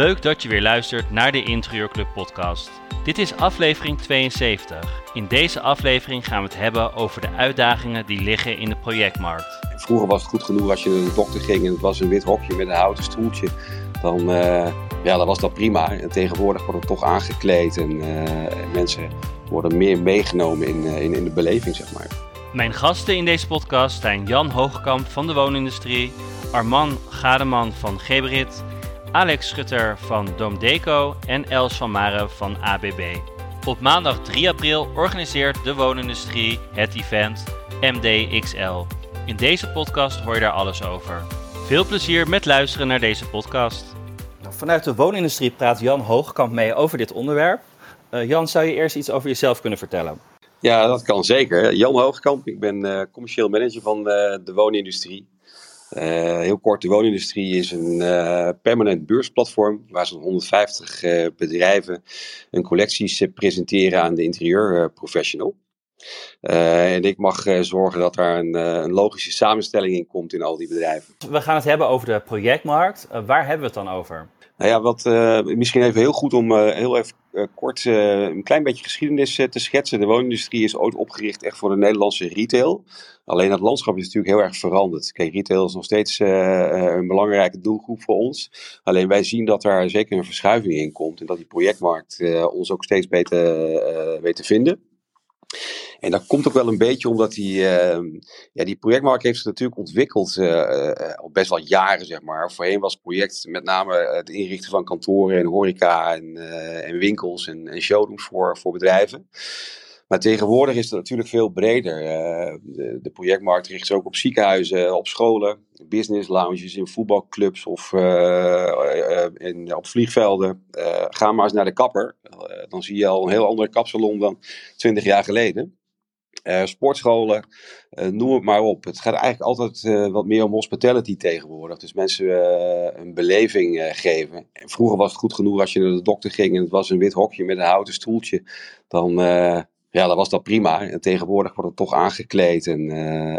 Leuk dat je weer luistert naar de Interieurclub podcast. Dit is aflevering 72. In deze aflevering gaan we het hebben over de uitdagingen die liggen in de projectmarkt. Vroeger was het goed genoeg als je naar de dokter ging en het was een wit hokje met een houten stoeltje. Dan, uh, ja, dan was dat prima. En tegenwoordig wordt het toch aangekleed en uh, mensen worden meer meegenomen in, uh, in, in de beleving, zeg maar. Mijn gasten in deze podcast zijn Jan Hoogkamp van de woonindustrie, Arman Gademan van Geberit, Alex Schutter van Doomdeco en Els van Maren van ABB. Op maandag 3 april organiseert de woonindustrie het event MDXL. In deze podcast hoor je daar alles over. Veel plezier met luisteren naar deze podcast. Nou, vanuit de woonindustrie praat Jan Hoogkamp mee over dit onderwerp. Uh, Jan, zou je eerst iets over jezelf kunnen vertellen? Ja, dat kan zeker. Jan Hoogkamp, ik ben uh, commercieel manager van uh, de woonindustrie. Uh, heel kort, de woonindustrie is een permanent beursplatform waar zo'n 150 bedrijven hun collecties presenteren aan de interieurprofessional. en ik mag zorgen dat daar een, een, logische samenstelling in komt in al die bedrijven. We gaan het hebben over de projectmarkt. waar hebben we het dan over? Nou ja, wat uh, misschien even heel goed om uh, heel even uh, kort een klein beetje geschiedenis te schetsen. De woonindustrie is ooit opgericht echt voor de Nederlandse retail. Alleen het landschap is natuurlijk heel erg veranderd. Kijk, retail is nog steeds een belangrijke doelgroep voor ons. Alleen wij zien dat daar zeker een verschuiving in komt en dat die projectmarkt ons ook steeds beter weet te vinden. En dat komt ook wel een beetje omdat die, uh, ja, die projectmarkt heeft zich natuurlijk ontwikkeld uh, al best wel jaren, zeg maar. Voorheen was het project met name het inrichten van kantoren en horeca en, en winkels en, en, showrooms voor, voor bedrijven. Maar tegenwoordig is het natuurlijk veel breder. De, de, projectmarkt richt zich ook op ziekenhuizen, op scholen, business lounges, in voetbalclubs of in, op vliegvelden. ga maar eens naar de kapper. dan zie je al een heel andere kapsalon dan 20 jaar geleden. Uh, sportscholen, uh, noem het maar op. Het gaat eigenlijk altijd uh, wat meer om hospitality tegenwoordig. Dus mensen een beleving geven. En vroeger was het goed genoeg als je naar de dokter ging en het was een wit hokje met een houten stoeltje. Dan, ja, dan was dat prima. En tegenwoordig wordt het toch aangekleed en,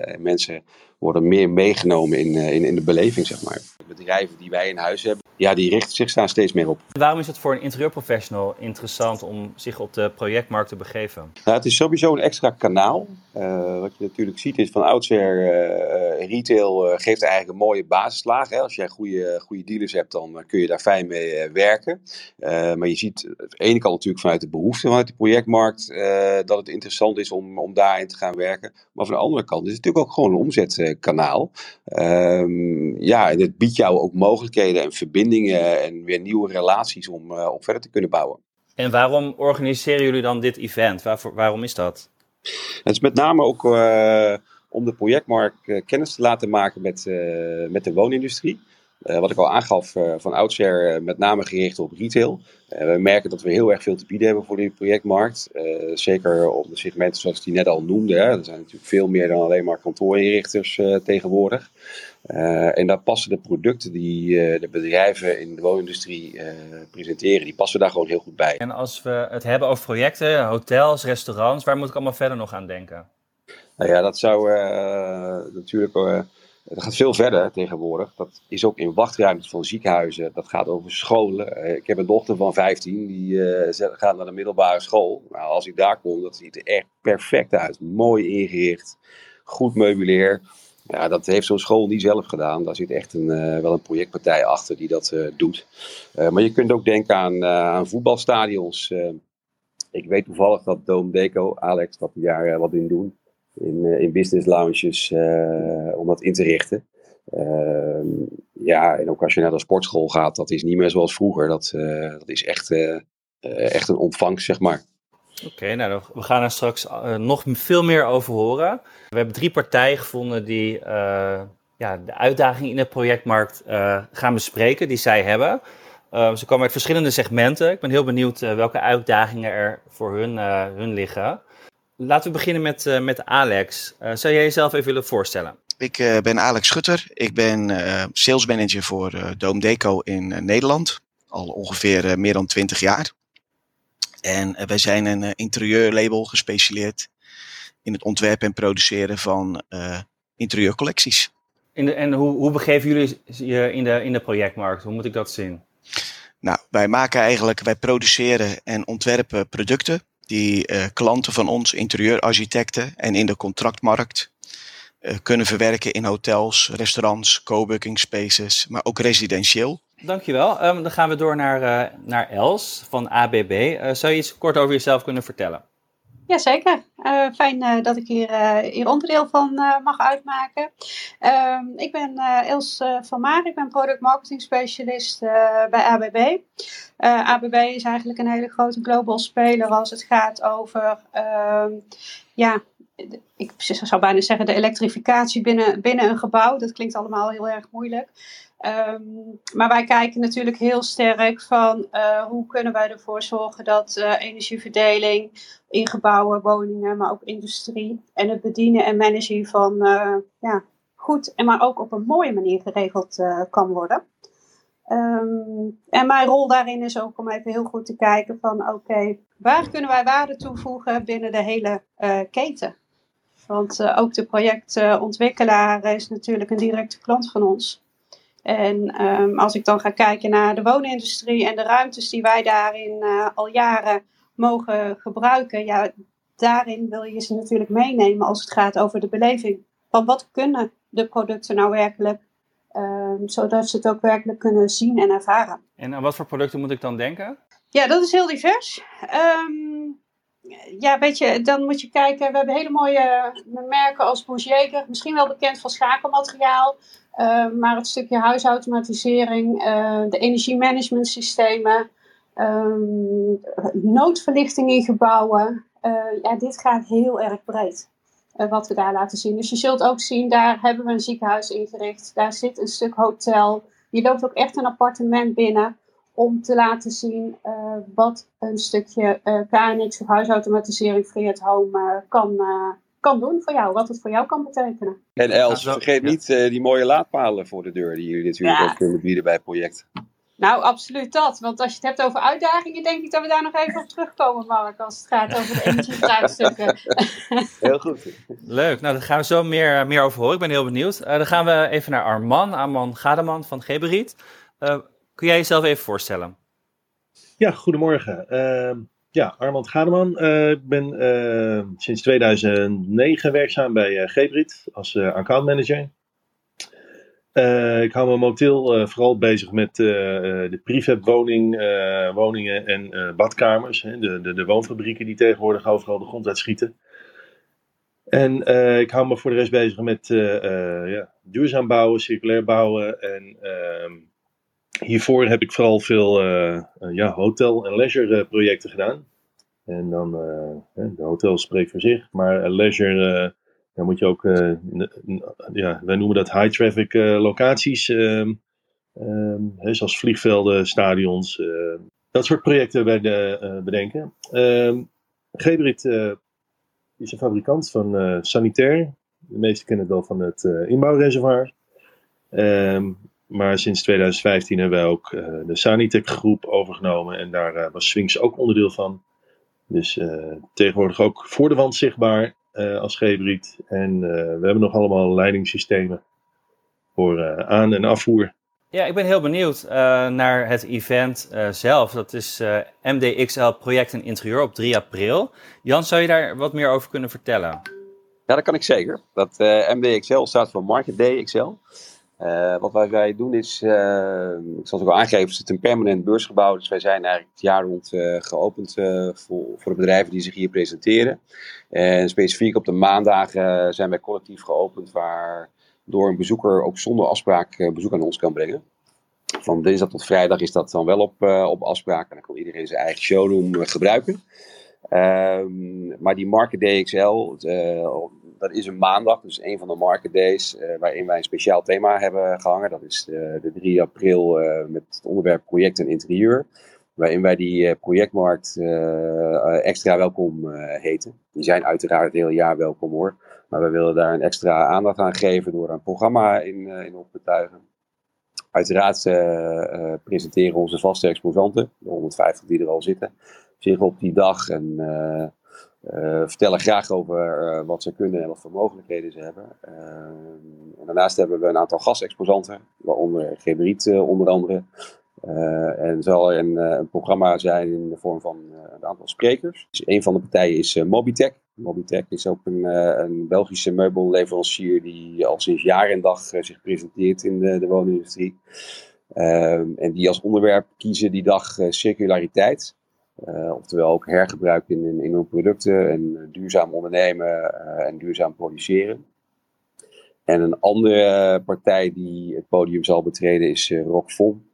en mensen worden meer meegenomen in, in, in de beleving, zeg maar. De bedrijven die wij in huis hebben, ja, die richten zich daar steeds meer op. Waarom is het voor een interieurprofessional interessant om zich op de projectmarkt te begeven? Nou, het is sowieso een extra kanaal. Uh, wat je natuurlijk ziet is van oudsher, uh, retail uh, geeft eigenlijk een mooie basislaag. Hè. Als jij goede, goede dealers hebt, dan kun je daar fijn mee werken. maar je ziet aan de ene kant natuurlijk vanuit de behoefte vanuit de projectmarkt dat het interessant is om, om daarin te gaan werken. Maar van de andere kant is het natuurlijk ook gewoon een omzetkanaal. Ehm, ja, en het biedt jou ook mogelijkheden en verbindingen en weer nieuwe relaties om op verder te kunnen bouwen. En waarom organiseren jullie dan dit event? Waarom is dat? Het is met name ook uh, om de projectmarkt uh, kennis te laten maken met, met de woonindustrie. wat ik al aangaf, van oudsher met name gericht op retail. we merken dat we heel erg veel te bieden hebben voor die projectmarkt. zeker op de segmenten zoals die net al noemde. Hè. Er zijn natuurlijk veel meer dan alleen maar kantoorinrichters tegenwoordig. Uh, en daar passen de producten die uh, de bedrijven in de woonindustrie uh, presenteren, die passen daar gewoon heel goed bij. En als we het hebben over projecten, hotels, restaurants, waar moet ik allemaal verder nog aan denken? Nou ja, dat zou natuurlijk. het gaat veel verder tegenwoordig. Dat is ook in wachtruimtes van ziekenhuizen. Dat gaat over scholen. ik heb een dochter van 15, die gaat naar de middelbare school. Nou, als ik daar kom, dat ziet er echt perfect uit. Mooi ingericht, goed meubileer. Ja, dat heeft zo'n school niet zelf gedaan. Daar zit echt een, uh, wel een projectpartij achter die dat uh, doet. Uh, maar je kunt ook denken aan, aan voetbalstadions. ik weet toevallig dat Dome Deco, Alex, dat die daar wat in doen. In, in business lounges om dat in te richten. Ehm, ja, en ook als je naar de sportschool gaat, dat is niet meer zoals vroeger. Dat, dat is echt, echt een ontvangst, zeg maar. Oké, nou we gaan er straks uh, nog veel meer over horen. We hebben drie partijen gevonden die uh, ja, de uitdaging in de projectmarkt uh, gaan bespreken, die zij hebben. ze komen uit verschillende segmenten. Ik ben heel benieuwd welke uitdagingen er voor hun, hun liggen. Laten we beginnen met, met Alex. zou jij jezelf even willen voorstellen? Ik ben Alex Schutter. Ik ben sales manager voor Dome Deco in Nederland. Al ongeveer meer dan 20 jaar. En uh, wij zijn een uh, interieurlabel gespecialiseerd in het ontwerpen en produceren van uh, interieurcollecties. In de, en hoe, hoe begeven jullie je in de, in de projectmarkt? Hoe moet ik dat zien? Nou, wij maken eigenlijk, wij produceren en ontwerpen producten die uh, klanten van ons, interieurarchitecten en in de contractmarkt uh, kunnen verwerken in hotels, restaurants, coworking spaces, maar ook residentieel. Dankjewel. Um, dan gaan we door naar, uh, naar Els van ABB. zou je iets kort over jezelf kunnen vertellen? Jazeker. Uh, fijn uh, dat ik hier, hier onderdeel van mag uitmaken. Ehm, ik ben Els van Maar, ik ben product marketing specialist bij ABB. ABB is eigenlijk een hele grote global speler als het gaat over, ehm, ja, ik zou bijna zeggen de elektrificatie binnen, binnen een gebouw. Dat klinkt allemaal heel erg moeilijk. Um, maar wij kijken natuurlijk heel sterk van uh, hoe kunnen wij ervoor zorgen dat uh, energieverdeling in gebouwen, woningen, maar ook industrie en het bedienen en managen van uh, ja, goed en maar ook op een mooie manier geregeld kan worden. Um, en mijn rol daarin is ook om even heel goed te kijken van oké, waar kunnen wij waarde toevoegen binnen de hele keten? Want ook de projectontwikkelaar is natuurlijk een directe klant van ons. En um, als ik dan ga kijken naar de woonindustrie en de ruimtes die wij daarin uh, al jaren mogen gebruiken, ja, daarin wil je ze natuurlijk meenemen als het gaat over de beleving. Van wat kunnen de producten nou werkelijk, um, zodat ze het ook werkelijk kunnen zien en ervaren. En aan wat voor producten moet ik dan denken? Ja, dat is heel divers. Um, ja, weet je, dan moet je kijken. We hebben hele mooie merken als Bourgeger, misschien wel bekend van schakelmateriaal. Uh, maar het stukje huisautomatisering, uh, de energiemanagementsystemen, um, noodverlichting in gebouwen. Uh, ja, dit gaat heel erg breed. wat we daar laten zien. Dus je zult ook zien, daar hebben we een ziekenhuis ingericht. Daar zit een stuk hotel. Je loopt ook echt een appartement binnen om te laten zien wat een stukje KNX of huisautomatisering free at home kan, kan doen voor jou, wat het voor jou kan betekenen. En Els, vergeet niet uh, die mooie laadpalen voor de deur die jullie natuurlijk ja. ook kunnen bieden bij het project. Nou, absoluut dat. Want als je het hebt over uitdagingen, denk ik dat we daar nog even op terugkomen, Mark, als het gaat over de energievraagstukken. heel goed. Leuk, nou daar gaan we zo meer, meer over horen. Ik ben heel benieuwd. Uh, dan gaan we even naar Arman, Arman Gademan van Geberiet. Uh, kun jij jezelf even voorstellen? Ja, goedemorgen. Ja, Armand Gademan. Uh, ik ben uh, sinds 2009 werkzaam bij uh, Gebrit als accountmanager. ik hou me momenteel vooral bezig met de prefab woning, woningen en badkamers. Hè, de, de, de, woonfabrieken die tegenwoordig overal de grond uitschieten. En ik hou me voor de rest bezig met ja, duurzaam bouwen, circulair bouwen en ehm, hiervoor heb ik vooral veel uh, ja, hotel- en leisure projecten gedaan. En dan, de hotel spreekt voor zich, maar leisure, dan moet je ook, ja, wij noemen dat high traffic locaties, ehm, um, zoals vliegvelden, stadions, dat soort projecten bij de, bedenken. Um, Gebrit is een fabrikant van sanitair. De meesten kennen het wel van het inbouwreservoir. Maar sinds 2015 hebben wij ook uh, de Sanitec groep overgenomen en daar uh, was Swings ook onderdeel van. Dus uh, tegenwoordig ook voor de wand zichtbaar als Gebrit. En we hebben nog allemaal leidingssystemen voor aan- en afvoer. Ja, ik ben heel benieuwd naar het event zelf. Dat is MDXL Project en Interieur op 3 april. Jan, zou je daar wat meer over kunnen vertellen? Ja, dat kan ik zeker. Dat MDXL staat voor Market Day XL. Uh, wat wij, wij, doen is, uh, ik zal het ook al aangeven, het is een permanent beursgebouw. Dus wij zijn eigenlijk het jaar rond uh, geopend voor, voor de bedrijven die zich hier presenteren. En specifiek op de maandagen zijn wij collectief geopend, waardoor een bezoeker ook zonder afspraak bezoek aan ons kan brengen. Van dinsdag tot vrijdag is dat dan wel op, op afspraak en dan kan iedereen zijn eigen showroom gebruiken. Ehm, maar die Market DXL, dat is een maandag, dus een van de market days, uh, waarin wij een speciaal thema hebben gehangen. Dat is de, de 3 april uh, met het onderwerp project en interieur. Waarin wij die uh, projectmarkt extra welkom heten. Die zijn uiteraard het hele jaar welkom hoor. Maar we willen daar een extra aandacht aan geven door een programma in, in op te tuigen. Uiteraard presenteren onze vaste exposanten, de 150 die er al zitten, zich op die dag. En uh, vertellen graag over uh, wat ze kunnen en wat voor mogelijkheden ze hebben. Uh, en daarnaast hebben we een aantal gastexposanten, waaronder Gebriet onder andere. en zal een, een, programma zijn in de vorm van een aantal sprekers. Dus een van de partijen is Mobitech. Mobitech is ook een, een, Belgische meubelleverancier die al sinds jaar en dag zich presenteert in de, de woonindustrie. En die als onderwerp kiezen die dag circulariteit. Uh, oftewel ook hergebruik in, in, hun producten en duurzaam ondernemen en duurzaam produceren. En een andere partij die het podium zal betreden is Rockfon.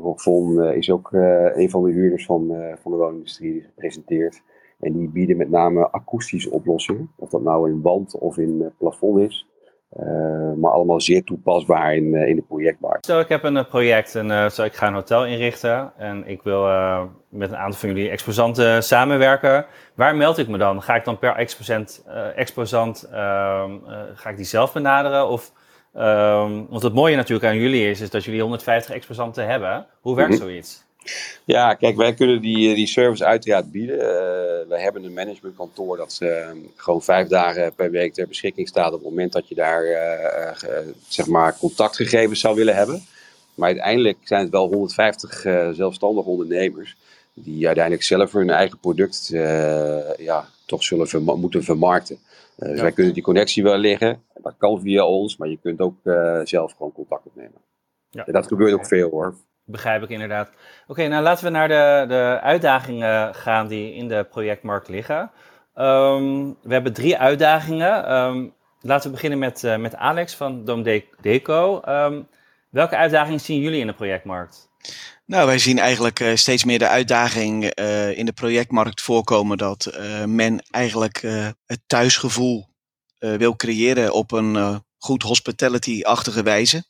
Rockfon is ook een van de huurders van, van de woonindustrie die presenteert. En die bieden met name akoestische oplossingen. Of dat nou in wand of in plafond is. Uh, maar allemaal zeer toepasbaar in, uh, in de projectmarkt. Stel, ik heb een project en uh, zo, ik ga een hotel inrichten en ik wil met een aantal van jullie exposanten samenwerken. Waar meld ik me dan? Ga ik dan per exposant, exposant ehm, ga ik die zelf benaderen? Of, ehm, want het mooie natuurlijk aan jullie is, is dat jullie 150 exposanten hebben. Hoe werkt mm -hmm. zoiets? Ja, kijk, wij kunnen die, die service uiteraard bieden. Uh, wij hebben een managementkantoor dat uh, gewoon vijf dagen per week ter beschikking staat op het moment dat je daar uh, zeg maar contactgegevens zou willen hebben. Maar uiteindelijk zijn het wel 150 zelfstandige ondernemers die uiteindelijk zelf hun eigen product ja, toch zullen verma moeten vermarkten. Dus ja. wij kunnen die connectie wel leggen. Dat kan via ons, maar je kunt ook zelf gewoon contact opnemen. Ja. En dat gebeurt ook veel hoor. Begrijp ik inderdaad. Oké, nou laten we naar de, de uitdagingen gaan die in de projectmarkt liggen. Um, we hebben drie uitdagingen. Um, laten we beginnen met, uh, met Alex van Dom Deco. Um, welke uitdagingen zien jullie in de projectmarkt? Nou, wij zien eigenlijk uh, steeds meer de uitdaging uh, in de projectmarkt voorkomen dat men eigenlijk het thuisgevoel wil creëren op een goed hospitality-achtige wijze.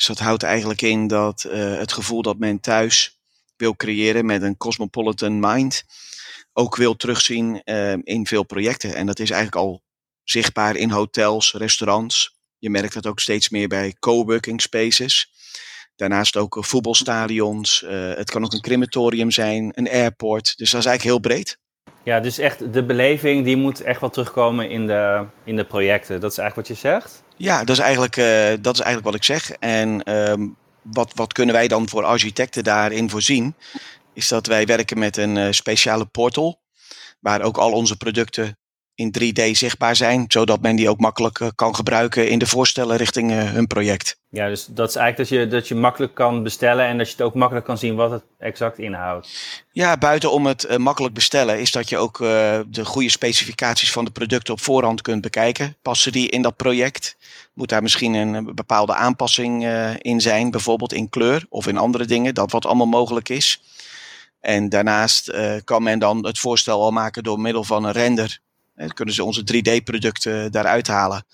Dus dat houdt eigenlijk in dat uh, het gevoel dat men thuis wil creëren met een cosmopolitan mind ook wil terugzien uh, in veel projecten. En dat is eigenlijk al zichtbaar in hotels, restaurants. Je merkt dat ook steeds meer bij coworking spaces. Daarnaast ook voetbalstadions. Uh, het kan ook een crematorium zijn, een airport. Dus dat is eigenlijk heel breed. Ja, dus echt de beleving die moet echt wel terugkomen in de, in de projecten. Dat is eigenlijk wat je zegt? Ja, dat is eigenlijk, uh, dat is eigenlijk wat ik zeg. En um, wat, wat kunnen wij dan voor architecten daarin voorzien? Is dat wij werken met een uh, speciale portal. Waar ook al onze producten in 3D zichtbaar zijn, zodat men die ook makkelijk uh, kan gebruiken in de voorstellen richting uh, hun project. Ja, dus dat is eigenlijk dat je, dat je makkelijk kan bestellen en dat je het ook makkelijk kan zien wat het exact inhoudt. Ja, buiten om het uh, makkelijk bestellen is dat je ook de goede specificaties van de producten op voorhand kunt bekijken. Passen die in dat project? Moet daar misschien een bepaalde aanpassing in zijn, bijvoorbeeld in kleur of in andere dingen, dat wat allemaal mogelijk is. En daarnaast kan men dan het voorstel al maken door middel van een render dan kunnen ze onze 3D-producten daaruit halen.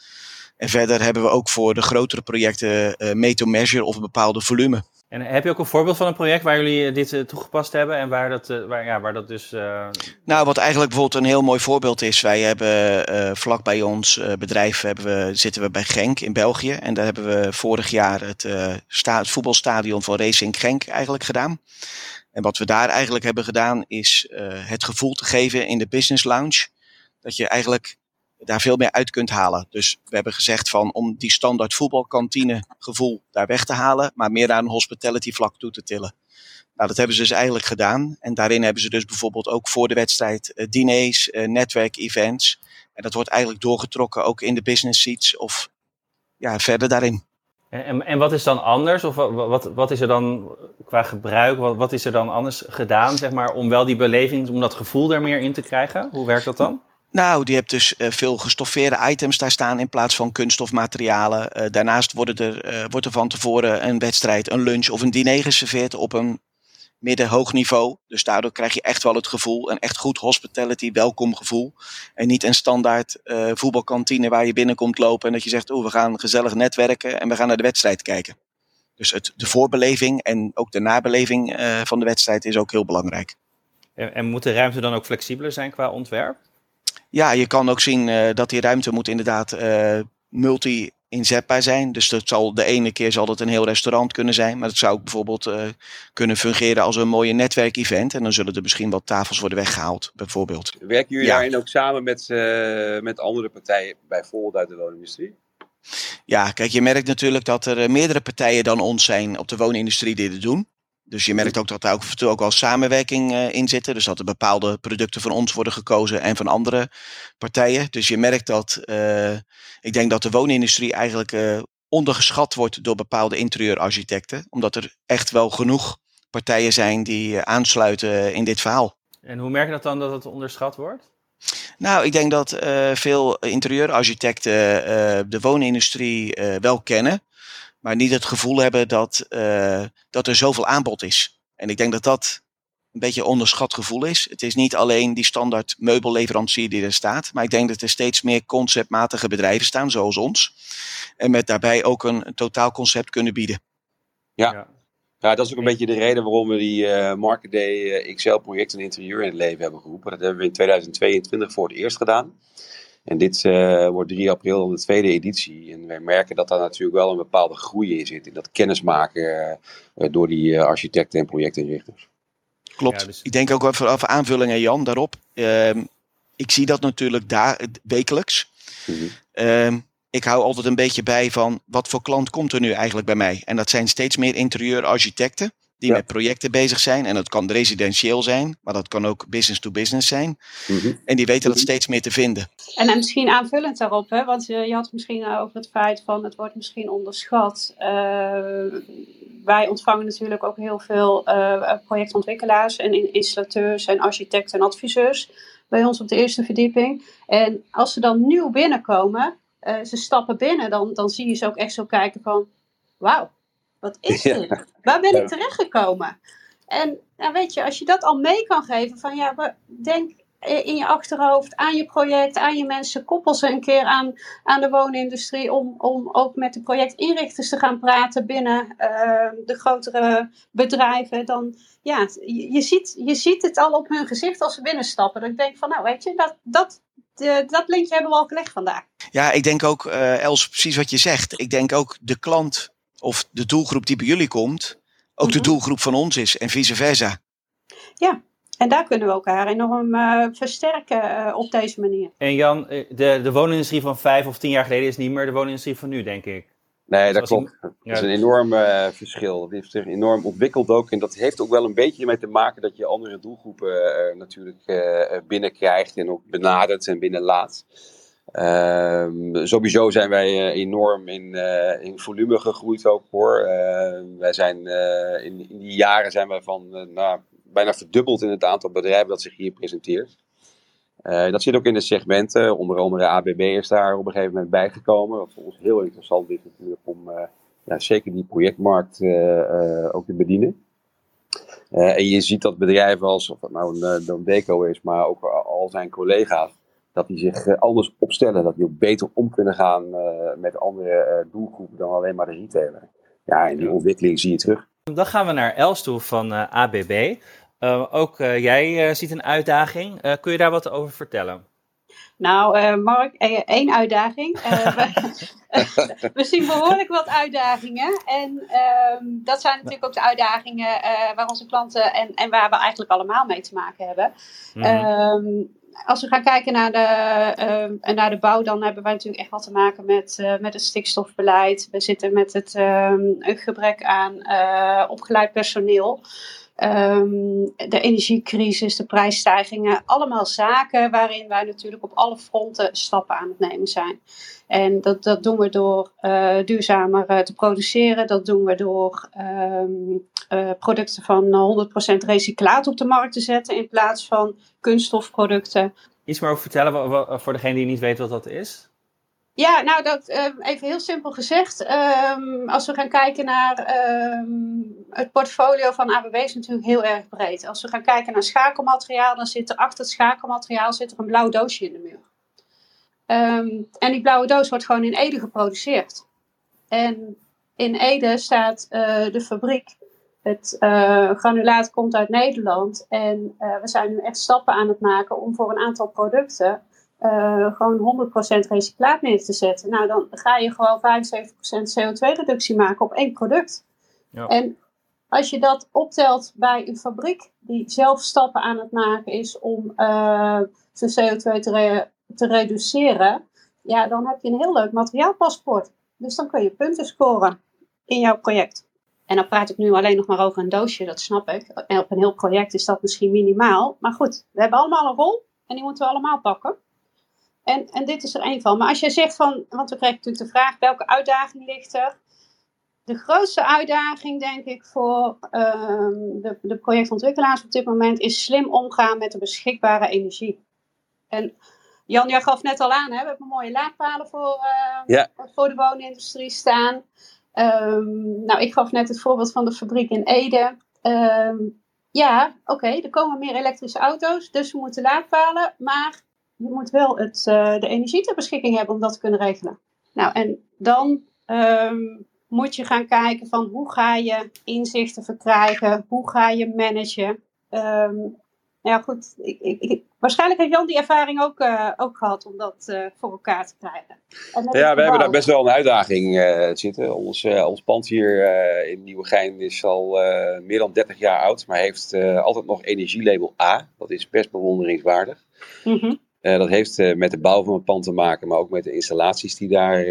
En verder hebben we ook voor de grotere projecten uh, made-to-measure of een bepaalde volume. En heb je ook een voorbeeld van een project waar jullie dit uh, toegepast hebben en waar dat, uh, waar, ja, waar dat dus. Uh... Nou, wat eigenlijk bijvoorbeeld een heel mooi voorbeeld is. Wij hebben vlak bij ons bedrijf hebben we, zitten we bij Genk in België. En daar hebben we vorig jaar het, sta, het voetbalstadion van Racing Genk eigenlijk gedaan. En wat we daar eigenlijk hebben gedaan is het gevoel te geven in de business lounge dat je eigenlijk daar veel meer uit kunt halen. Dus we hebben gezegd van om die standaard voetbalkantine gevoel daar weg te halen, maar meer aan een hospitality vlak toe te tillen. Nou, dat hebben ze dus eigenlijk gedaan. En daarin hebben ze dus bijvoorbeeld ook voor de wedstrijd uh, diners, uh, netwerk-events. En dat wordt eigenlijk doorgetrokken ook in de business seats of ja, verder daarin. En, en wat is dan anders? Of wat, wat, wat is er dan qua gebruik, wat, wat is er dan anders gedaan, zeg maar, om wel die beleving, om dat gevoel er meer in te krijgen? Hoe werkt dat dan? Nou, die hebt dus uh, veel gestoffeerde items daar staan in plaats van kunststofmaterialen. Uh, daarnaast worden er, uh, wordt er van tevoren een wedstrijd, een lunch of een diner geserveerd op een midden-hoog niveau. Dus daardoor krijg je echt wel het gevoel, een echt goed hospitality, welkom gevoel. En niet een standaard voetbalkantine waar je binnenkomt lopen en dat je zegt, oh, we gaan gezellig netwerken en we gaan naar de wedstrijd kijken. Dus het, de voorbeleving en ook de nabeleving van de wedstrijd is ook heel belangrijk. En, en moet de ruimte dan ook flexibeler zijn qua ontwerp? Ja, je kan ook zien uh, dat die ruimte moet inderdaad uh, multi inzetbaar zijn. Dus dat zal de ene keer zal het een heel restaurant kunnen zijn, maar het zou ook bijvoorbeeld uh, kunnen fungeren als een mooie netwerkevent. En dan zullen er misschien wat tafels worden weggehaald, bijvoorbeeld. Werken jullie ja. daarin ook samen met, met andere partijen, bijvoorbeeld uit de woonindustrie? Ja, kijk, je merkt natuurlijk dat er meerdere partijen dan ons zijn op de woonindustrie die dit doen. Dus je merkt ook dat daar ook, ook wel samenwerking uh, in zit. Dus dat er bepaalde producten van ons worden gekozen en van andere partijen. Dus je merkt dat, uh, ik denk dat de woonindustrie eigenlijk uh, ondergeschat wordt door bepaalde interieurarchitecten. Omdat er echt wel genoeg partijen zijn die aansluiten in dit verhaal. En hoe merk je dat dan dat het onderschat wordt? Nou, ik denk dat veel interieurarchitecten de woonindustrie wel kennen maar niet het gevoel hebben dat, uh, dat er zoveel aanbod is. En ik denk dat dat een beetje een onderschat gevoel is. Het is niet alleen die standaard meubelleverancier die er staat, maar ik denk dat er steeds meer conceptmatige bedrijven staan, zoals ons. En met daarbij ook een, een totaalconcept kunnen bieden. Ja. ja. Ja, dat is ook een beetje de reden waarom we die uh, Market Day uh, XL-project en interieur in het leven hebben geroepen. Dat hebben we in 2022 voor het eerst gedaan. En dit uh, wordt 3 april dan de tweede editie. En wij merken dat daar natuurlijk wel een bepaalde groei in zit. In dat kennismaken uh, door die uh, architecten en projectinrichters. Klopt. Ja, dus... Ik denk ook even over aanvullingen, Jan, daarop. Ehm, ik zie dat natuurlijk daar wekelijks. Mm -hmm. ik hou altijd een beetje bij van wat voor klant komt er nu eigenlijk bij mij. En dat zijn steeds meer interieurarchitecten die met projecten bezig zijn. En dat kan residentieel zijn, maar dat kan ook business to business zijn. Mhm. En die weten dat steeds meer te vinden. En, en misschien aanvullend daarop, hè, want je, je had misschien over het feit van het wordt misschien onderschat. Uh, wij ontvangen natuurlijk ook heel veel uh, projectontwikkelaars en installateurs en architecten en adviseurs bij ons op de eerste verdieping. En als ze dan nieuw binnenkomen, uh, ze stappen binnen, dan, dan zie je ze ook echt zo kijken van, wauw, wat is dit? Waar ben ik terechtgekomen? En nou weet je, als je dat al mee kan geven van ja, denk in je achterhoofd aan je project, aan je mensen, koppel ze een keer aan, aan de woonindustrie om, om ook met de projectinrichters te gaan praten binnen uh, de grotere bedrijven. Dan ja, je, je, ziet, je ziet het al op hun gezicht als ze binnenstappen. Dat ik denk van nou weet je, dat, dat, de, dat linkje hebben we al gelegd vandaag. Ja, ik denk ook, uh, Els, precies wat je zegt. Ik denk ook de klant of de doelgroep die bij jullie komt, ook de mhm. doelgroep van ons is en vice versa. Ja, en daar kunnen we elkaar enorm uh, versterken uh, op deze manier. En Jan, eh, de, de woonindustrie van vijf of tien jaar geleden is niet meer de woonindustrie van nu, denk ik. Nee, dat klopt. Dat is een enorm uh, verschil. Dat heeft zich enorm ontwikkeld ook. En dat heeft ook wel een beetje ermee te maken dat je andere doelgroepen natuurlijk binnenkrijgt en ook benadert en binnenlaat. Uh, sowieso zijn wij uh, enorm in, uh, in volume gegroeid ook hoor. Uh, wij zijn in, in, die jaren zijn wij van nou, bijna verdubbeld in het aantal bedrijven dat zich hier presenteert. dat zit ook in de segmenten. Onder andere ABB is daar op een gegeven moment bijgekomen. Wat voor ons heel interessant is natuurlijk om ja, zeker die projectmarkt ook te bedienen. en je ziet dat bedrijven als, of nou een, een Deco is, maar ook al zijn collega's dat die zich eh, anders opstellen. Dat die ook beter om kunnen gaan eh, met andere eh, doelgroepen dan alleen maar de retailer. Ja, en die ontwikkeling zie je terug. Dan gaan we naar Els toe van ABB. ook jij ziet een uitdaging. kun je daar wat over vertellen? Nou, Mark, één uitdaging. we, we, zien behoorlijk wat uitdagingen. En ehm, dat zijn natuurlijk ook de uitdagingen waar onze klanten en, en waar we eigenlijk allemaal mee te maken hebben. Mm als we gaan kijken naar de, uh, naar de bouw, dan hebben wij natuurlijk echt wat te maken met, uh, met het stikstofbeleid. We zitten met het gebrek aan opgeleid personeel. Um, de energiecrisis, de prijsstijgingen, allemaal zaken waarin wij natuurlijk op alle fronten stappen aan het nemen zijn. En dat, dat doen we door duurzamer te produceren. Dat doen we door um, uh, producten van 100% recyclaat op de markt te zetten in plaats van kunststofproducten. Iets meer over vertellen voor degene die niet weet wat dat is? Ja, nou, dat, um, even heel simpel gezegd. Um, als we gaan kijken naar um, het portfolio van ABB is natuurlijk heel erg breed. Als we gaan kijken naar schakelmateriaal, dan zit er achter het schakelmateriaal zit er een blauw doosje in de muur. en die blauwe doos wordt gewoon in Ede geproduceerd. En in Ede staat uh, de fabriek. Het uh, granulaat komt uit Nederland. En uh, we zijn nu echt stappen aan het maken om voor een aantal producten uh, gewoon 100% recyclaat neer te zetten. Nou, dan ga je gewoon 75% CO2-reductie maken op één product. Ja. En als je dat optelt bij een fabriek die zelf stappen aan het maken is om zijn CO2 te, re te reduceren, ja, dan heb je een heel leuk materiaalpaspoort. Dus dan kun je punten scoren in jouw project. En dan praat ik nu alleen nog maar over een doosje, dat snap ik. En op een heel project is dat misschien minimaal. Maar goed, we hebben allemaal een rol en die moeten we allemaal pakken. En, en dit is er één van. Maar als jij zegt van, want we kregen natuurlijk de vraag, welke uitdaging ligt er? De grootste uitdaging, denk ik, voor ehm, de, de projectontwikkelaars op dit moment is slim omgaan met de beschikbare energie. En Jan, jij gaf net al aan, hè? we hebben mooie laadpalen voor, Ja. voor de woonindustrie staan. Ehm, nou, ik gaf net het voorbeeld van de fabriek in Ede. Ehm, ja, oké, er komen meer elektrische auto's, dus we moeten laadpalen. Maar je moet wel het, eh, de energie ter beschikking hebben om dat te kunnen regelen. Nou, en dan ehm, moet je gaan kijken van hoe ga je inzichten verkrijgen, hoe ga je managen. Nou ja, goed, ik, ik, ik- waarschijnlijk heeft Jan die ervaring ook, eh, ook gehad om dat eh, voor elkaar te krijgen. Ja, we hebben daar best wel een uitdaging eh, zitten. Ons, ons pand hier in Nieuwegein is al meer dan 30 jaar oud, maar heeft altijd nog energielabel A. Dat is best bewonderingswaardig. Eh, dat heeft met de bouw van het pand te maken, maar ook met de installaties die daar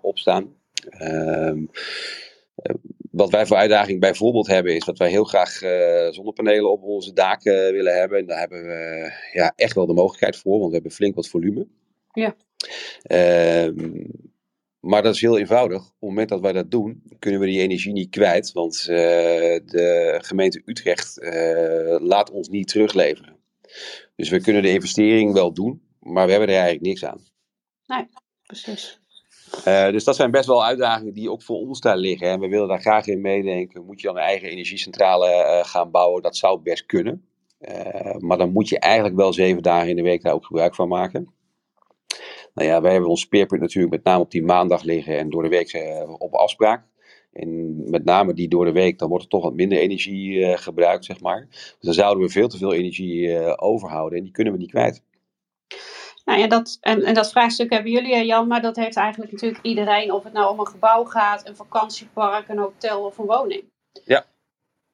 op staan. Ehm, eh, wat wij voor uitdaging bijvoorbeeld hebben, is dat wij heel graag eh, zonnepanelen op onze daken willen hebben. En daar hebben we ja, echt wel de mogelijkheid voor, want we hebben flink wat volume. Ja. Ehm, maar dat is heel eenvoudig. Op het moment dat wij dat doen, kunnen we die energie niet kwijt. Want eh, de gemeente Utrecht eh, laat ons niet terugleveren. Dus we kunnen de investering wel doen, maar we hebben er eigenlijk niks aan. Precies. Eh, dus dat zijn best wel uitdagingen die ook voor ons daar liggen. En we willen daar graag in meedenken. Moet je dan een eigen energiecentrale eh, gaan bouwen? Dat zou best kunnen. Eh, maar dan moet je eigenlijk wel zeven dagen in de week daar ook gebruik van maken. Nou ja, wij hebben ons speerpunt natuurlijk met name op die maandag liggen en door de week op afspraak. En met name die door de week, dan wordt er toch wat minder energie gebruikt, zeg maar. Dus dan zouden we veel te veel energie overhouden en die kunnen we niet kwijt. Nou ja, dat, en, en dat vraagstuk hebben jullie, Jan, maar dat heeft eigenlijk natuurlijk iedereen, of het nou om een gebouw gaat, een vakantiepark, een hotel of een woning. Ja.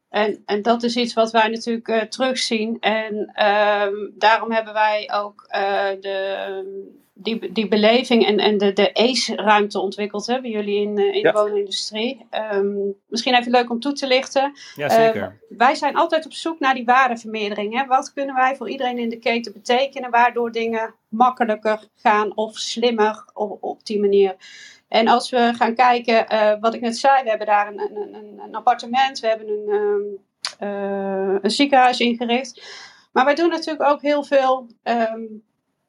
En, en dat is iets wat wij natuurlijk eh, terugzien. En ehm, daarom hebben wij ook eh, de, die, die beleving en, en de, de ACE-ruimte ontwikkeld, hè, bij jullie in, eh, in Ja. de woonindustrie. Ehm, misschien even leuk om toe te lichten. Ja, zeker. Wij zijn altijd op zoek naar die waardevermeerdering. Hè? Wat kunnen wij voor iedereen in de keten betekenen, waardoor dingen makkelijker gaan of slimmer op, op die manier. En als we gaan kijken, eh, wat ik net zei, we hebben daar een, een, een, een appartement, we hebben een, ehm, eh, een ziekenhuis ingericht. Maar wij doen natuurlijk ook heel veel ehm,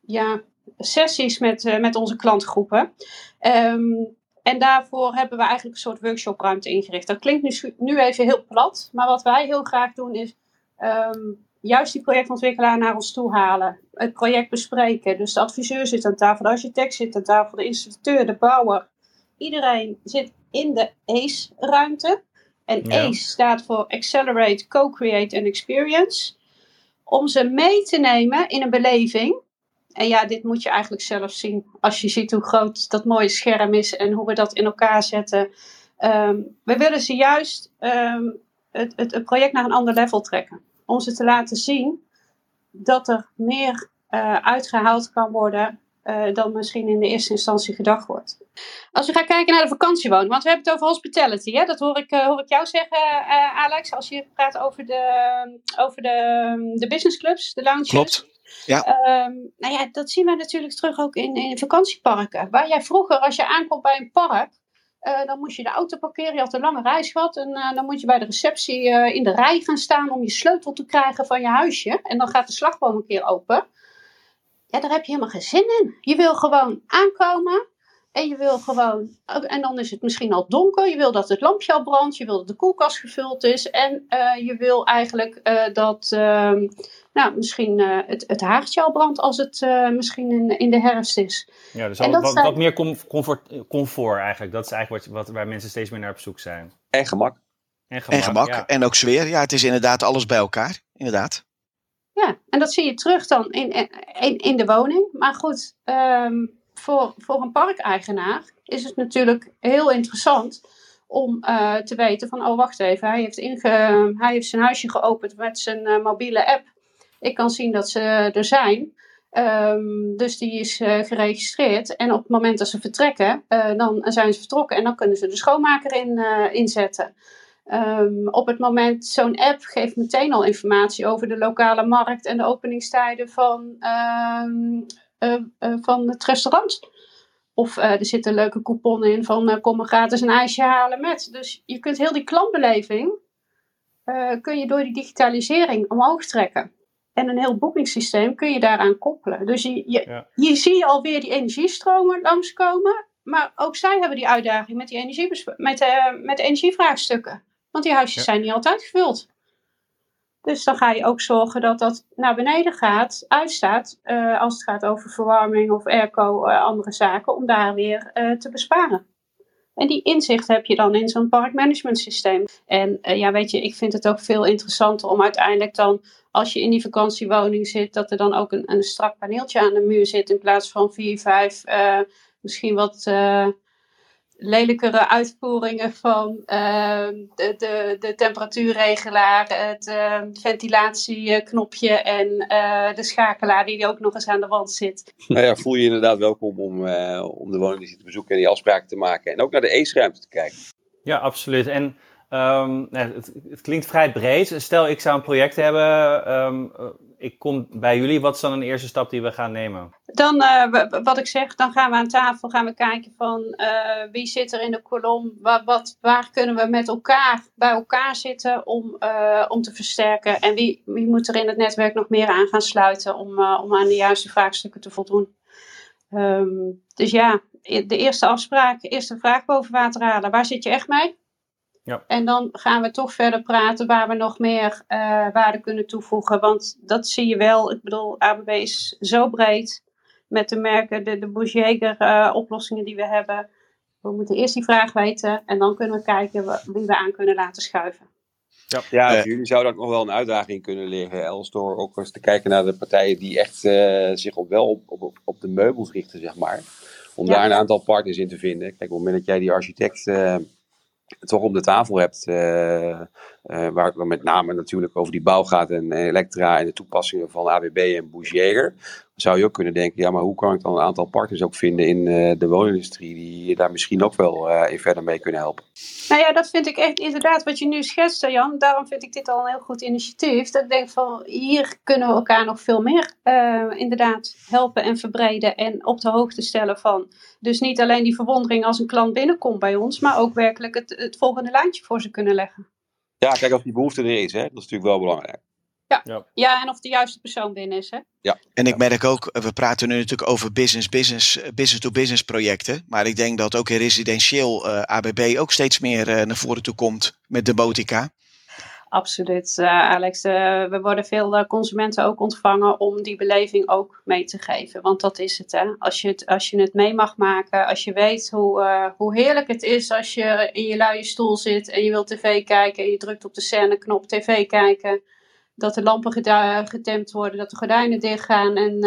ja, sessies met, eh, met onze klantgroepen. Ehm, en daarvoor hebben we eigenlijk een soort workshopruimte ingericht. Dat klinkt nu, nu even heel plat, maar wat wij heel graag doen is ehm, juist die projectontwikkelaar naar ons toe halen. Het project bespreken. Dus de adviseur zit aan tafel, de architect zit aan tafel, de installateur, de bouwer. Iedereen zit in de ACE-ruimte. En Ja. ACE staat voor Accelerate, Co-Create and Experience. Om ze mee te nemen in een beleving. En ja, dit moet je eigenlijk zelf zien. Als je ziet hoe groot dat mooie scherm is en hoe we dat in elkaar zetten. Ehm, we willen ze juist ehm, het, het, project naar een ander level trekken. Om ze te laten zien dat er meer eh, uitgehaald kan worden eh, dan misschien in de eerste instantie gedacht wordt. Als we gaan kijken naar de vakantiewoning, want we hebben het over hospitality. Hè? Dat hoor ik, eh, hoor ik jou zeggen, Alex, als je praat over de, over de, de businessclubs, de lounges. Klopt. Ja. Ehm, nou ja, dat zien we natuurlijk terug ook in, in vakantieparken. Waar jij vroeger, als je aankomt bij een park, eh, dan moest je de auto parkeren. Je had een lange reis gehad. En eh, dan moet je bij de receptie eh, in de rij gaan staan om je sleutel te krijgen van je huisje. En dan gaat de slagboom een keer open. Ja, daar heb je helemaal geen zin in. Je wil gewoon aankomen. En je wil gewoon, en dan is het misschien al donker. Je wil dat het lampje al brandt. Je wil dat de koelkast gevuld is. En eh, je wil eigenlijk eh, dat, ehm, nou, misschien eh, het, het haartje al brandt als het eh, misschien in, in de herfst is. Ja, dus al- dat wat, zijn- wat meer com- comfort, comfort eigenlijk. Dat is eigenlijk wat, wat, waar mensen steeds meer naar op zoek zijn. En gemak. En gemak. En gemak. ja. En ook sfeer. Ja, het is inderdaad alles bij elkaar. Inderdaad. Ja, en dat zie je terug dan in, in, in de woning. Maar goed, ehm, voor, voor een parkeigenaar is het natuurlijk heel interessant om eh, te weten van, oh wacht even, hij heeft, hij heeft zijn huisje geopend met zijn eh, mobiele app. Ik kan zien dat ze er zijn. Ehm, dus die is geregistreerd. En op het moment dat ze vertrekken, dan zijn ze vertrokken en dan kunnen ze de schoonmaker in, inzetten. Um, op het moment, zo'n app geeft meteen al informatie over de lokale markt en de openingstijden van, um, van het restaurant. Of uh, er zit een leuke coupon in van kom maar gratis een ijsje halen met. Dus je kunt heel die klantbeleving kun je door die digitalisering omhoog trekken. En een heel boekingssysteem kun je daaraan koppelen. Dus je, je, ja. je ziet alweer die energiestromen langskomen. Maar ook zij hebben die uitdaging met, die energie, met, met de energievraagstukken. Want die huisjes zijn niet altijd gevuld. Dus dan ga je ook zorgen dat dat naar beneden gaat, uitstaat, uh, als het gaat over verwarming of airco, uh, andere zaken, om daar weer uh, te besparen. En die inzicht heb je dan in zo'n parkmanagement systeem. En ja, weet je, ik vind het ook veel interessanter om uiteindelijk dan, als je in die vakantiewoning zit, dat er dan ook een, een strak paneeltje aan de muur zit in plaats van vier, vijf, misschien wat lelijkere uitvoeringen van uh, de, de, de, temperatuurregelaar, het uh, ventilatieknopje en uh, de schakelaar die ook nog eens aan de wand zit. Nou ja, voel je, je inderdaad welkom om, eh, om de woning te bezoeken en die afspraken te maken. En ook naar de ACE-ruimte te kijken. Ja, absoluut. En um, het, het, klinkt vrij breed. Stel, ik zou een project hebben. Um, ik kom bij jullie. Wat is dan een eerste stap die we gaan nemen? Dan, uh, wat ik zeg, dan gaan we aan tafel gaan we kijken van uh, wie zit er in de kolom. Wat, wat, waar kunnen we met elkaar bij elkaar zitten om, uh, om te versterken. En wie, wie moet er in het netwerk nog meer aan gaan sluiten om, om aan de juiste vraagstukken te voldoen. Um, dus ja, de eerste afspraak, eerste vraag boven water halen. Waar zit je echt mee? Ja. En dan gaan we toch verder praten waar we nog meer uh, waarde kunnen toevoegen. Want dat zie je wel. Ik bedoel, ABB is zo breed met de merken, de, de Bougeger uh, oplossingen die we hebben. We moeten eerst die vraag weten en dan kunnen we kijken wie we aan kunnen laten schuiven. Ja, ja voor jullie zou dat nog wel een uitdaging kunnen liggen, Els, door ook eens te kijken naar de partijen die echt uh, zich op wel op, op, op de meubels richten, zeg maar. Om ja. daar een aantal partners in te vinden. Kijk, op het moment dat jij die architect toch op de tafel hebt, uh, uh, waar het met name natuurlijk over die bouw gaat en, Elektra en de toepassingen van ABB en Bougier, zou je ook kunnen denken, ja, maar hoe kan ik dan een aantal partners ook vinden in uh, de woonindustrie die daar misschien ook wel in verder mee kunnen helpen? Nou ja, dat vind ik echt inderdaad wat je nu schetst, Jan. Daarom vind ik dit al een heel goed initiatief. Dat ik denk van, hier kunnen we elkaar nog veel meer inderdaad helpen en verbreden en op de hoogte stellen van. Dus niet alleen die verwondering als een klant binnenkomt bij ons, maar ook werkelijk het, het volgende lijntje voor ze kunnen leggen. Ja, kijk, of die behoefte er is, hè? dat is natuurlijk wel belangrijk. Ja. ja. Ja. en of de juiste persoon binnen is. Hè? Ja. En ik merk ook, we praten nu natuurlijk over business-to-business projecten. Maar ik denk dat ook in residentieel uh, ABB ook steeds meer uh, naar voren toe komt met de botica. Absoluut, uh, Alex. Uh, we worden veel uh, consumenten ook ontvangen om die beleving ook mee te geven. Want dat is het, hè. Als je het, als je het mee mag maken, als je weet hoe, hoe heerlijk het is als je in je luie stoel zit en je wilt tv kijken en je drukt op de scène-knop tv kijken. Dat de lampen gedempt worden, dat de gordijnen dichtgaan en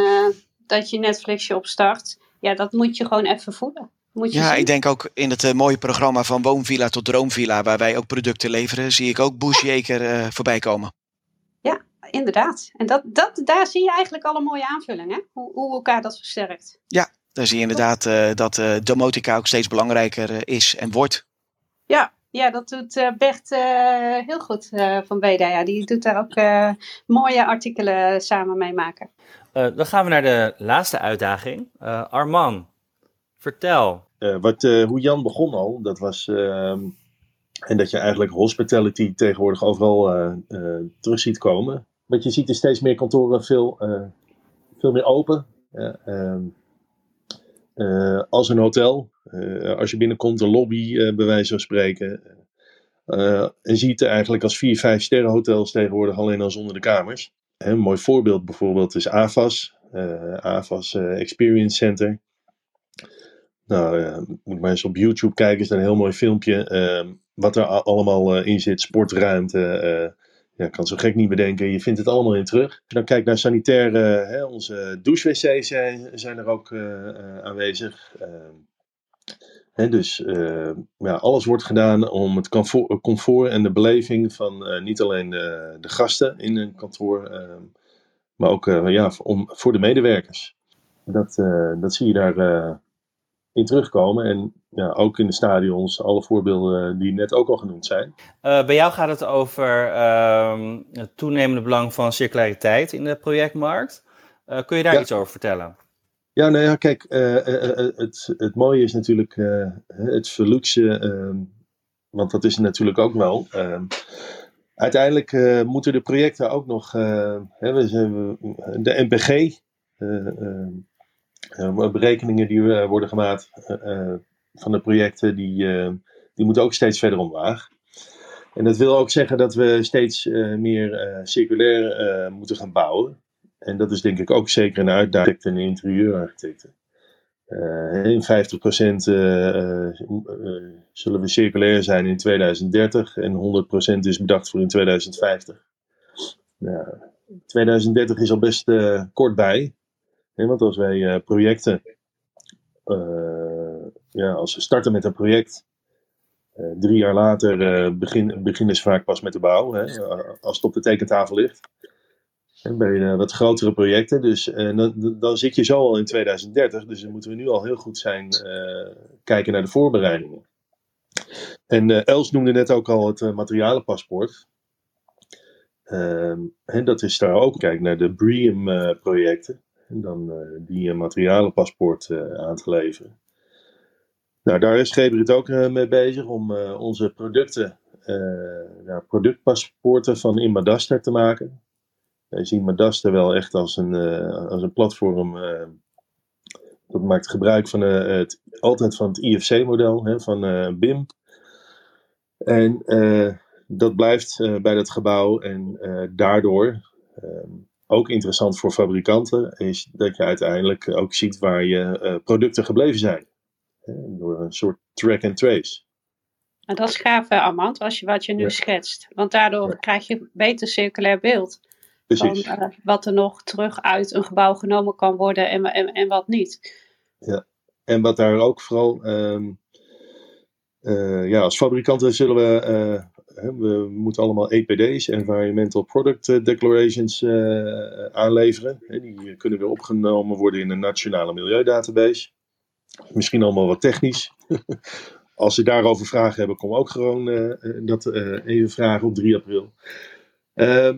dat je Netflixje opstart. Ja, dat moet je gewoon even voelen ja, ik denk ook in het uh, mooie programma van Woonvilla tot Droomvilla, waar wij ook producten leveren, zie ik ook Bushjaker uh, voorbij komen. Ja, inderdaad. En dat, dat, daar zie je eigenlijk al een mooie aanvulling, hè? Hoe, hoe elkaar dat versterkt. Ja, daar zie je inderdaad uh, dat domotica ook steeds belangrijker is en wordt. Ja, ja, dat doet Bert heel goed van Beda. Ja. Die doet daar ook mooie artikelen samen mee maken. dan gaan we naar de laatste uitdaging. Arman, Vertel. Uh, wat, uh, hoe Jan begon al, dat was. Uh, en dat je eigenlijk hospitality tegenwoordig overal uh, terug ziet komen. Wat je ziet is steeds meer kantoren veel, veel meer open. Ehm, als een hotel. als je binnenkomt, een lobby, bij wijze van spreken. en ziet eigenlijk als vier, vijf sterren hotels tegenwoordig alleen al zonder de kamers. een mooi voorbeeld bijvoorbeeld is AVAS. AVAS Experience Center. Nou, uh, moet maar eens op YouTube kijken, is een heel mooi filmpje. Uh, wat er allemaal uh, in zit, sportruimte. Ja, kan zo gek niet bedenken. Je vindt het allemaal in terug. Als je dan kijkt naar sanitaire, hè, onze douche-wc's zijn, zijn er ook aanwezig. Ehm, hè, dus ja, alles wordt gedaan om het comfort, comfort en de beleving van niet alleen de, de, gasten in een kantoor ehm, maar ook ja, om, voor de medewerkers. Dat, dat zie je daar in terugkomen. En ja, ook in de stadions, alle voorbeelden die net ook al genoemd zijn. bij jou gaat het over ehm, het toenemende belang van circulariteit in de projectmarkt. kun je daar iets over vertellen? Ja, nou ja, kijk, het, het mooie is natuurlijk het verluxe, ehm, want dat is natuurlijk ook wel. Ehm, uiteindelijk moeten de projecten ook nog. Hè, we zijn, de NPG, berekeningen die worden gemaakt van de projecten, die, die moeten ook steeds verder omlaag. En dat wil ook zeggen dat we steeds meer circulair moeten gaan bouwen. En dat is denk ik ook zeker een uitdaging in interieurarchitecten. Uh, in 50% uh, uh, zullen we circulair zijn in 2030 en 100% is bedacht voor in 2050. 2030 is al best kort bij. Want als wij projecten, ja, als we starten met een project, drie jaar later begin, beginnen ze vaak pas met de bouw, hè, als het op de tekentafel ligt bij uh, wat grotere projecten. Dus uh, dan, dan, zit je zo al in 2030. Dus dan moeten we nu al heel goed zijn uh, kijken naar de voorbereidingen. En Els noemde net ook al het materialenpaspoort. Ehm, en dat is daar ook, kijk naar de BREEAM projecten. En dan die een materialenpaspoort aan te leveren. Nou, daar is Gebrit ook mee bezig om onze producten, nou, productpaspoorten van Imadasta te maken. Wij zien Madaster wel echt als een, als een platform. Dat maakt gebruik van het, altijd van het IFC-model van BIM. En dat blijft bij dat gebouw. En daardoor, ook interessant voor fabrikanten, is dat je uiteindelijk ook ziet waar je producten gebleven zijn. Door een soort track and trace. En dat is gaaf, Armand, als je, wat je nu schetst. Want daardoor krijg je beter circulair beeld. Van, uh, wat er nog terug uit een gebouw genomen kan worden en, en, en wat niet. Ja, en wat daar ook vooral. Um, uh, ja, als fabrikanten zullen we. Uh, we moeten allemaal EPD's, Environmental Product Declarations, aanleveren. Die kunnen weer opgenomen worden in een nationale milieudatabase. Misschien allemaal wat technisch. Als ze daarover vragen hebben, kom ook gewoon dat even vragen op 3 april. Uh,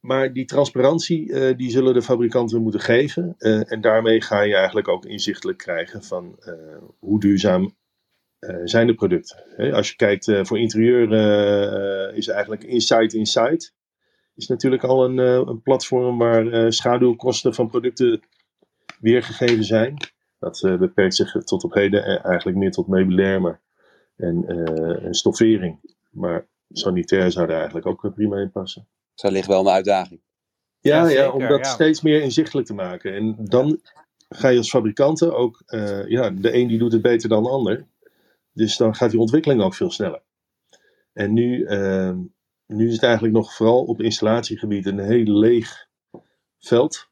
maar die transparantie, die zullen de fabrikanten moeten geven. En daarmee ga je eigenlijk ook inzichtelijk krijgen van hoe duurzaam zijn de producten. He, als je kijkt voor interieur is eigenlijk Insight Insight. Is natuurlijk al een, een platform waar schaduwkosten van producten weergegeven zijn. Dat beperkt zich tot op heden eigenlijk meer tot meubilair en, en stoffering. Maar sanitair zou er eigenlijk ook prima in passen. Dus daar ligt wel een uitdaging. Ja, ja, om dat steeds meer inzichtelijk te maken. En dan ga je als fabrikanten ook, uh, ja, de een die doet het beter dan de ander. Dus dan gaat die ontwikkeling ook veel sneller. En nu, uh, nu is het eigenlijk nog vooral op installatiegebied een heel leeg veld.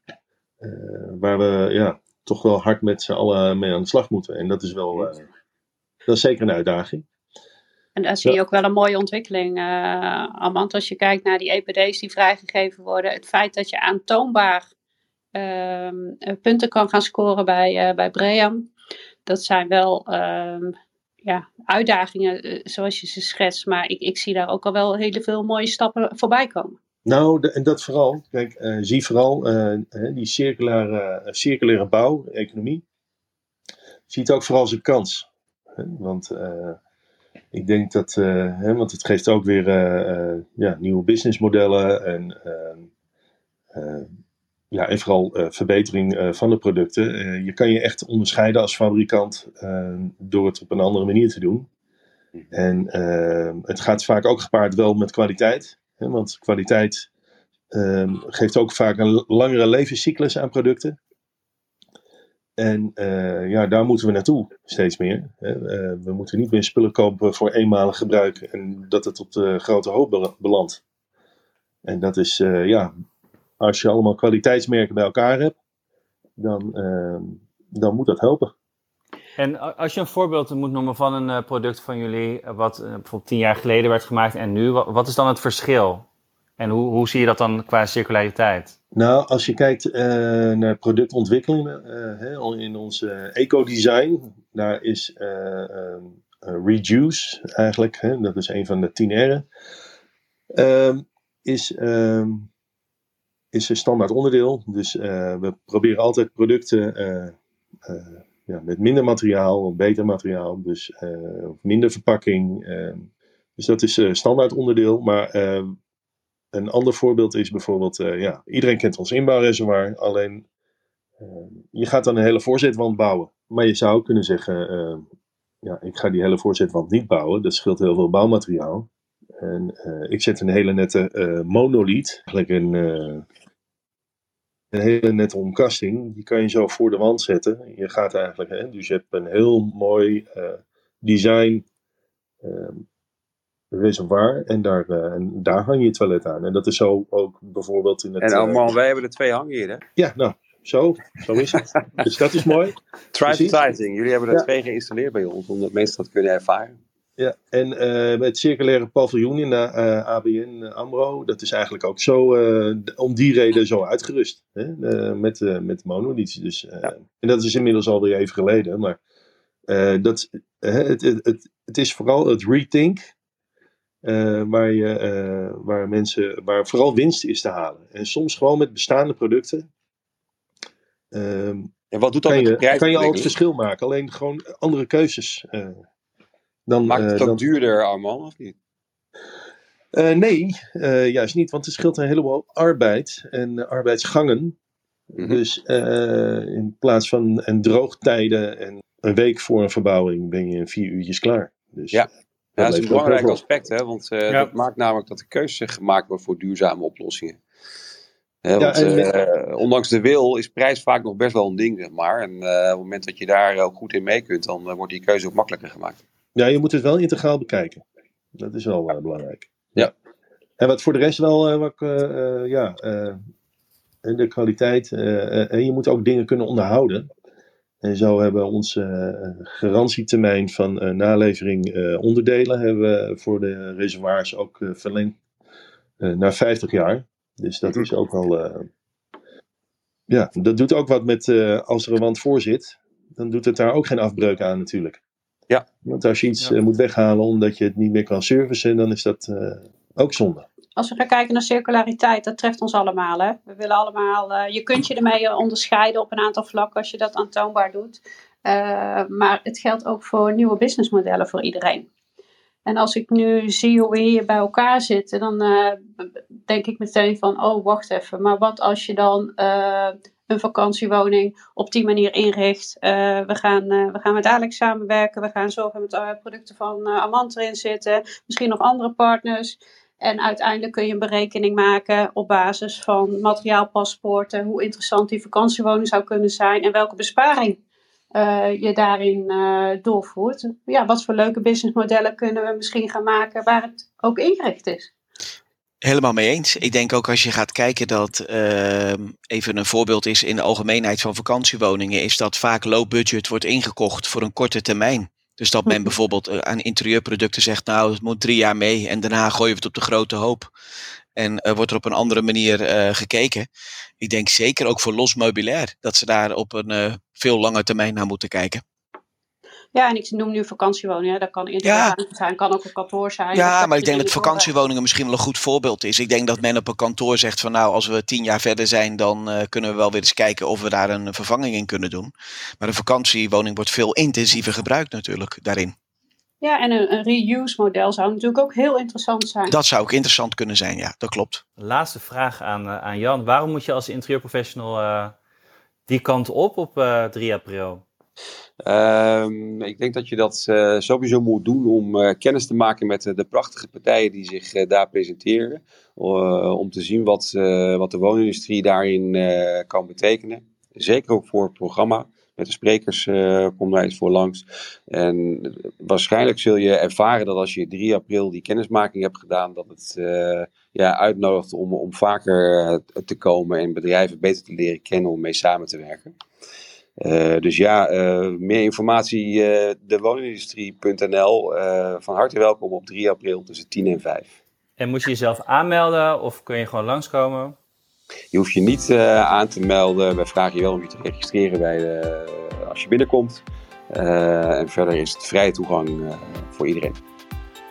Uh, waar we ja, toch wel hard met z'n allen mee aan de slag moeten. En dat is wel, dat is zeker een uitdaging. En daar zie je ook wel een mooie ontwikkeling, uh, Amand. Als je kijkt naar die EPD's die vrijgegeven worden. Het feit dat je aantoonbaar uh, punten kan gaan scoren bij, uh, bij Bream. Dat zijn wel uh, ja, uitdagingen eh, zoals je ze schetst. Maar ik, ik zie daar ook al wel hele veel mooie stappen voorbij komen. Nou, de, en dat vooral. Kijk, zie vooral die circulaire, circulaire bouw, economie. Ziet ook vooral zijn kans. Want ik denk dat, uh, hè, want het geeft ook weer uh, uh, ja, nieuwe businessmodellen en, ja, en vooral verbetering van de producten. je kan je echt onderscheiden als fabrikant door het op een andere manier te doen. En ehm, het gaat vaak ook gepaard wel met kwaliteit, want kwaliteit geeft ook vaak een langere levenscyclus aan producten. En uh, ja, daar moeten we naartoe steeds meer. Uh, we moeten niet meer spullen kopen voor eenmalig gebruik en dat het op de grote hoop belandt. En dat is, uh, ja, als je allemaal kwaliteitsmerken bij elkaar hebt, dan, ehm, dan moet dat helpen. En als je een voorbeeld moet noemen van een product van jullie, wat bijvoorbeeld tien jaar geleden werd gemaakt en nu, wat, is dan het verschil? En hoe, hoe zie je dat dan qua circulariteit? Nou, als je kijkt uh, naar productontwikkeling uh, in ons eco-design, daar is uh, reduce eigenlijk, hè, dat is een van de tien R'en, ehm, is, um, is een standaard onderdeel. Dus we proberen altijd producten ja, met minder materiaal, beter materiaal, dus minder verpakking. Ehm, dus dat is standaard onderdeel, maar een ander voorbeeld is bijvoorbeeld, uh, ja, iedereen kent ons inbouwreservoir, alleen uh, je gaat dan een hele voorzetwand bouwen. Maar je zou kunnen zeggen, ja, ik ga die hele voorzetwand niet bouwen, dat scheelt heel veel bouwmateriaal. En ik zet een hele nette monoliet, eigenlijk een, een hele nette omkasting, die kan je zo voor de wand zetten. Je gaat eigenlijk, hè, dus je hebt een heel mooi design ehm, reservoir en daar, uh, en daar hang je je toilet aan. En dat is zo ook bijvoorbeeld in het... En oh man, wij hebben er twee hangen hier hè? Ja, nou, zo, zo is het. dus dat is mooi. Tripartiting, jullie hebben er ja. twee geïnstalleerd bij ons, omdat mensen dat kunnen ervaren. Ja, en uh, het circulaire paviljoen in de uh, ABN AMRO, dat is eigenlijk ook zo, om die reden zo uitgerust. Hè? met, met monoliths. Dus, ja. En dat is inmiddels alweer even geleden, maar dat, het, het, het, het is vooral het rethink waar, je, waar, mensen, waar vooral winst is te halen. En soms gewoon met bestaande producten. En wat doet dat kan met je, Kan je al het verschil maken. Alleen gewoon andere keuzes. Dan, Maakt het ook dan, duurder, Arman, of niet? nee, juist niet. Want het scheelt een heleboel arbeid en arbeidsgangen. Mm -hmm. Dus in plaats van en droogtijden en een week voor een verbouwing ben je in vier uurtjes klaar. Dus, ja. Ja, dat is een belangrijk aspect, hè? want uh, ja. dat maakt namelijk dat de keuze gemaakt wordt voor duurzame oplossingen. Hè, want, ja, en, uh, ondanks de wil is prijs vaak nog best wel een ding, zeg maar. En uh, op het moment dat je daar ook goed in mee kunt, dan wordt die keuze ook makkelijker gemaakt. Ja, je moet het wel integraal bekijken. Dat is wel belangrijk. Ja. En wat voor de rest wel, wat, ja, de kwaliteit. en je moet ook dingen kunnen onderhouden. En zo hebben we onze garantietermijn van nalevering onderdelen hebben we voor de reservoirs ook verlengd naar 50 jaar. Dus dat is ook wel. ja, dat doet ook wat met als er een wand voor zit. Dan doet het daar ook geen afbreuk aan, natuurlijk. Ja. Want als je iets ja. moet weghalen omdat je het niet meer kan servicen, dan is dat ook zonde als we gaan kijken naar circulariteit, dat treft ons allemaal. Hè? We willen allemaal, uh, je kunt je ermee onderscheiden op een aantal vlakken als je dat aantoonbaar doet. Uh, maar het geldt ook voor nieuwe businessmodellen voor iedereen. En als ik nu zie hoe we hier bij elkaar zitten, dan uh, denk ik meteen van, oh wacht even, maar wat als je dan een vakantiewoning op die manier inricht? we, gaan, we gaan met Alex samenwerken, we gaan zorgen met producten van Amant erin zitten, misschien nog andere partners. En uiteindelijk kun je een berekening maken op basis van materiaalpaspoorten, hoe interessant die vakantiewoning zou kunnen zijn en welke besparing je daarin doorvoert. Ja, wat voor leuke businessmodellen kunnen we misschien gaan maken waar het ook ingericht is. Helemaal mee eens. Ik denk ook als je gaat kijken dat uh, even een voorbeeld is in de algemeenheid van vakantiewoningen, is dat vaak low budget wordt ingekocht voor een korte termijn. Dus dat men bijvoorbeeld eh, aan interieurproducten zegt, nou, het moet drie jaar mee en daarna gooien we het op de grote hoop. En uh, wordt er op een andere manier uh, gekeken. Ik denk zeker ook voor los meubilair, dat ze daar op een uh, veel langer termijn naar moeten kijken. Ja, en ik noem nu vakantiewoningen. Dat kan ja. zijn, kan ook een kantoor zijn. Ja, maar ik denk dat vakantiewoningen misschien wel een goed voorbeeld is. Ik denk dat men op een kantoor zegt van nou, als we tien jaar verder zijn, dan uh, kunnen we wel weer eens kijken of we daar een vervanging in kunnen doen. Maar een vakantiewoning wordt veel intensiever gebruikt natuurlijk daarin. Ja, en een, een reuse model zou natuurlijk ook heel interessant zijn. Dat zou ook interessant kunnen zijn, ja, dat klopt. Laatste vraag aan, uh, aan Jan. Waarom moet je als interieurprofessional uh, die kant op op 3 april? Um, ik denk dat je dat uh, sowieso moet doen om uh, kennis te maken met uh, de prachtige partijen die zich daar presenteren. om te zien wat, wat de woonindustrie daarin kan betekenen. Zeker ook voor het programma. Met de sprekers kom daar eens voor langs. En waarschijnlijk zul je ervaren dat als je 3 april die kennismaking hebt gedaan, dat het ja, uitnodigt om, om vaker te komen en bedrijven beter te leren kennen om mee samen te werken. Uh, dus ja, uh, meer informatie, uh, dewoningindustrie.nl. van harte welkom op 3 april tussen 10 en 5. En moet je jezelf aanmelden of kun je gewoon langskomen? Je hoeft je niet uh, aan te melden. Wij vragen je wel om je te registreren bij de, als je binnenkomt. Uh, en verder is het vrije toegang uh, voor iedereen.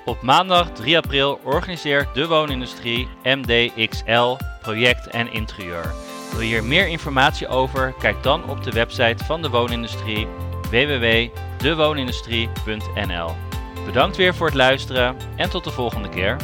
Op maandag 3 april organiseert de woonindustrie MDXL project en interieur. Wil je hier meer informatie over? Kijk dan op de website van de woonindustrie www.dewoonindustrie.nl. Bedankt weer voor het luisteren en tot de volgende keer.